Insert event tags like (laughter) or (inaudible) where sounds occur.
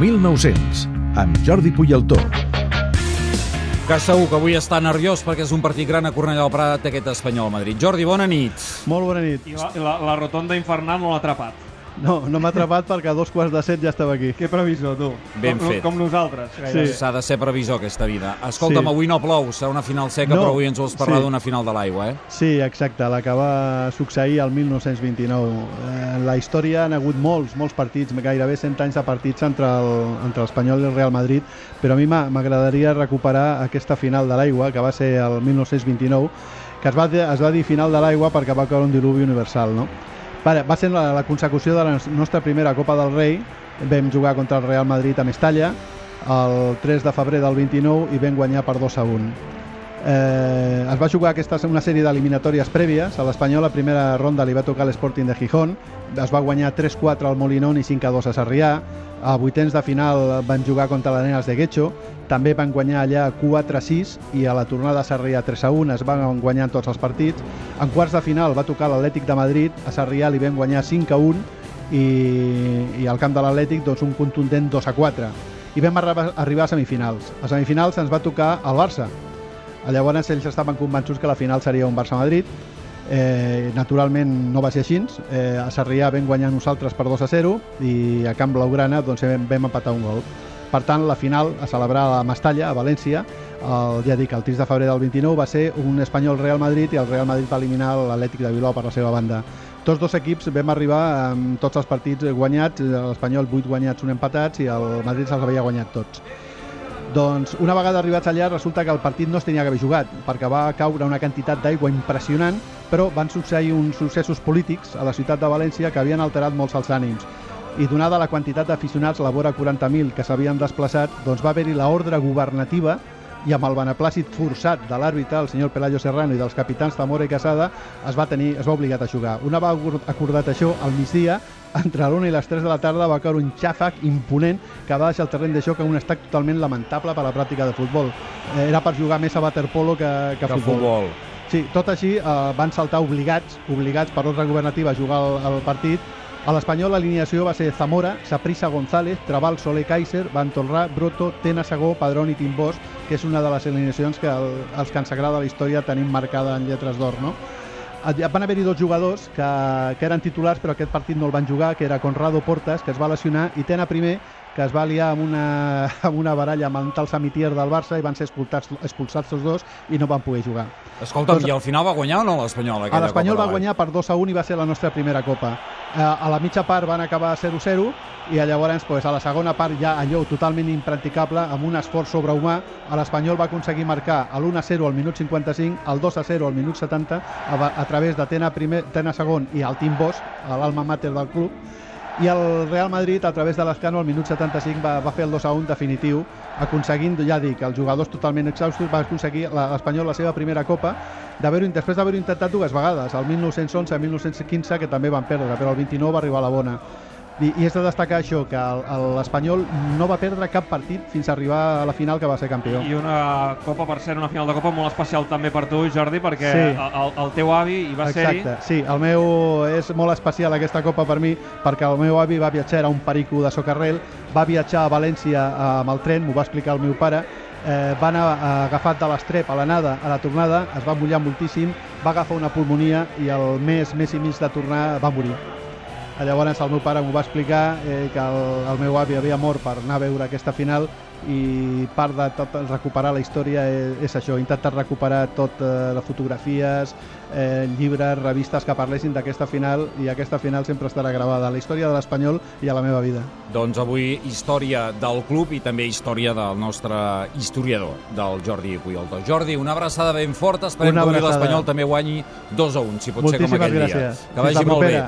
1900, amb Jordi Puyaltó. Que segur que avui està nerviós perquè és un partit gran a Cornellà del Prat aquest espanyol Madrid. Jordi, bona nit. Molt bona nit. I la, la, la rotonda infernal no l'ha atrapat. No, no m'ha atrapat perquè a dos quarts de set ja estava aquí. Que previsor, tu. Ben com, fet. Com nosaltres. Sí. S'ha de ser previsor, aquesta vida. Escolta'm, Sí. avui no plou, serà una final seca, No, però avui ens vols parlar sí. d'una final de l'aigua, eh? Sí, exacte, la que va succeir el 1929. Eh, en la història han hagut molts, molts partits, gairebé 100 anys de partits entre el- entre l'Espanyol i el Real Madrid, però a mi m'agradaria recuperar aquesta final de l'aigua, que va ser el 1929, que es va, es va dir final de l'aigua perquè va caure un diluvi universal, no? Va, va ser la, la consecució de la nostra primera Copa del Rei, vam jugar contra el Real Madrid a Mestalla, el 3 de febrer del 29 i vam guanyar per 2 a 1. Eh, es va jugar aquesta una sèrie d'eliminatòries prèvies. A l'Espanyol, la primera ronda li va tocar l'Sporting de Gijón. Es va guanyar 3-4 al Molinón i 5-2 a Sarrià. A vuitens de final van jugar contra l'Arenas de Guecho. També van guanyar allà 4-6 i a la tornada a Sarrià 3-1 es van guanyar tots els partits. En quarts de final va tocar l'Atlètic de Madrid. A Sarrià li van guanyar 5-1 i, i al camp de l'Atlètic doncs, un contundent 2-4. I vam arri- arribar a semifinals. A semifinals ens va tocar el Barça, Llavors ells estaven convençuts que la final seria un Barça-Madrid. Eh, naturalment no va ser així. Eh, a Sarrià vam guanyar nosaltres per 2 a 0 i a Camp Blaugrana doncs, vam, vam empatar un gol. Per tant, la final a celebrar a Mestalla, a València, el, ja dic, el 3 de febrer del 29 va ser un espanyol Real Madrid i el Real Madrid va eliminar l'Atlètic de Bilbao per la seva banda. Tots dos equips vam arribar amb tots els partits guanyats, l'Espanyol 8 guanyats, un empatats i el Madrid se'ls havia guanyat tots. Doncs una vegada arribats allà resulta que el partit no es tenia que haver jugat perquè va caure una quantitat d'aigua impressionant però van succeir uns successos polítics a la ciutat de València que havien alterat molts els ànims. I donada la quantitat d'aficionats, la vora 40.000 que s'havien desplaçat, doncs va haver-hi l'ordre governativa i amb el beneplàcit forçat de l'àrbitre, el senyor Pelayo Serrano i dels capitans Zamora i Casada, es va, tenir, es va obligat a jugar. Una va acordat això al migdia, entre l'una i les 3 de la tarda va caure un xàfec imponent que va deixar el terreny de joc en un estat totalment lamentable per a la pràctica de futbol. Eh, Era per jugar més a waterpolo que, que, Que futbol. futbol. Sí, tot així eh, van saltar obligats, obligats per ordre governativa a jugar el, el partit. A l'Espanyol l'alineació va ser Zamora, Saprissa González, Trabal, Soler, Kaiser, Van Tolrà, Broto, Tena Sagó, Padrón i Timbós, que és una de les alineacions que el, els que ens agrada la història tenim marcada en lletres d'or, no? Van haver-hi dos jugadors que, que eren titulars però aquest partit no el van jugar, que era Conrado Portas, que es va lesionar, i Tena primer, que es va liar amb una, (laughs) amb una baralla amb un tal Samitier del Barça i van ser expulsats, expulsats tots dos i no van poder jugar. Escolta'm, Doncs- i al final va guanyar o no l'Espanyol? L'Espanyol va guanyar per 2 a 1 i va ser la nostra primera copa. Eh, a la mitja part van acabar 0-0 i llavors pues, a la segona part ja allò totalment impracticable amb un esforç sobrehumà l'Espanyol va aconseguir marcar l'1-0 al minut 55, el 2-0 al minut 70 a, a través de Tena, primer, Tena segon i el Tim Bosch, l'alma mater del club i el Real Madrid a través de l'Escano al minut 75 va, va fer el 2 a 1 definitiu aconseguint, ja dic, els jugadors totalment exhaustos. Va aconseguir l'Espanyol la seva primera copa després d'haver-ho intentat dues vegades el 1911 i el 1915 que també van perdre, però el 29 va arribar a la bona i, i és de destacar això que l'Espanyol no va perdre cap partit fins a arribar a la final que va ser campió I una copa, per ser una final de copa molt especial també per tu, Jordi, perquè Sí. el, el teu avi hi va ser-hi. Exacte, sí, el meu és molt especial aquesta copa per mi perquè el meu avi va viatjar, era un perico de socarrel, va viatjar a València amb el tren, m'ho va explicar el meu pare, eh, va anar eh, agafat de l'estrep a l'anada, a la tornada, es va mullar moltíssim, va agafar una pulmonia i el mes, mes i mig de tornar va morir. Llavors el meu pare m'ho va explicar eh, que el, el meu avi havia mort per anar a veure aquesta final i part de tot recuperar la història és, és això, intentar recuperar tot eh, les fotografies, eh, llibres, revistes que parlessin d'aquesta final i aquesta final sempre estarà gravada a la història de l'Espanyol i a la meva vida. Doncs avui història del club i també història del nostre historiador, del Jordi Puyolto. Jordi, una abraçada ben forta, esperem Una que avui l'Espanyol també guanyi 2 a 1, si pot ser com Moltíssimes aquell dia. gràcies. Que Fins vagi molt bé.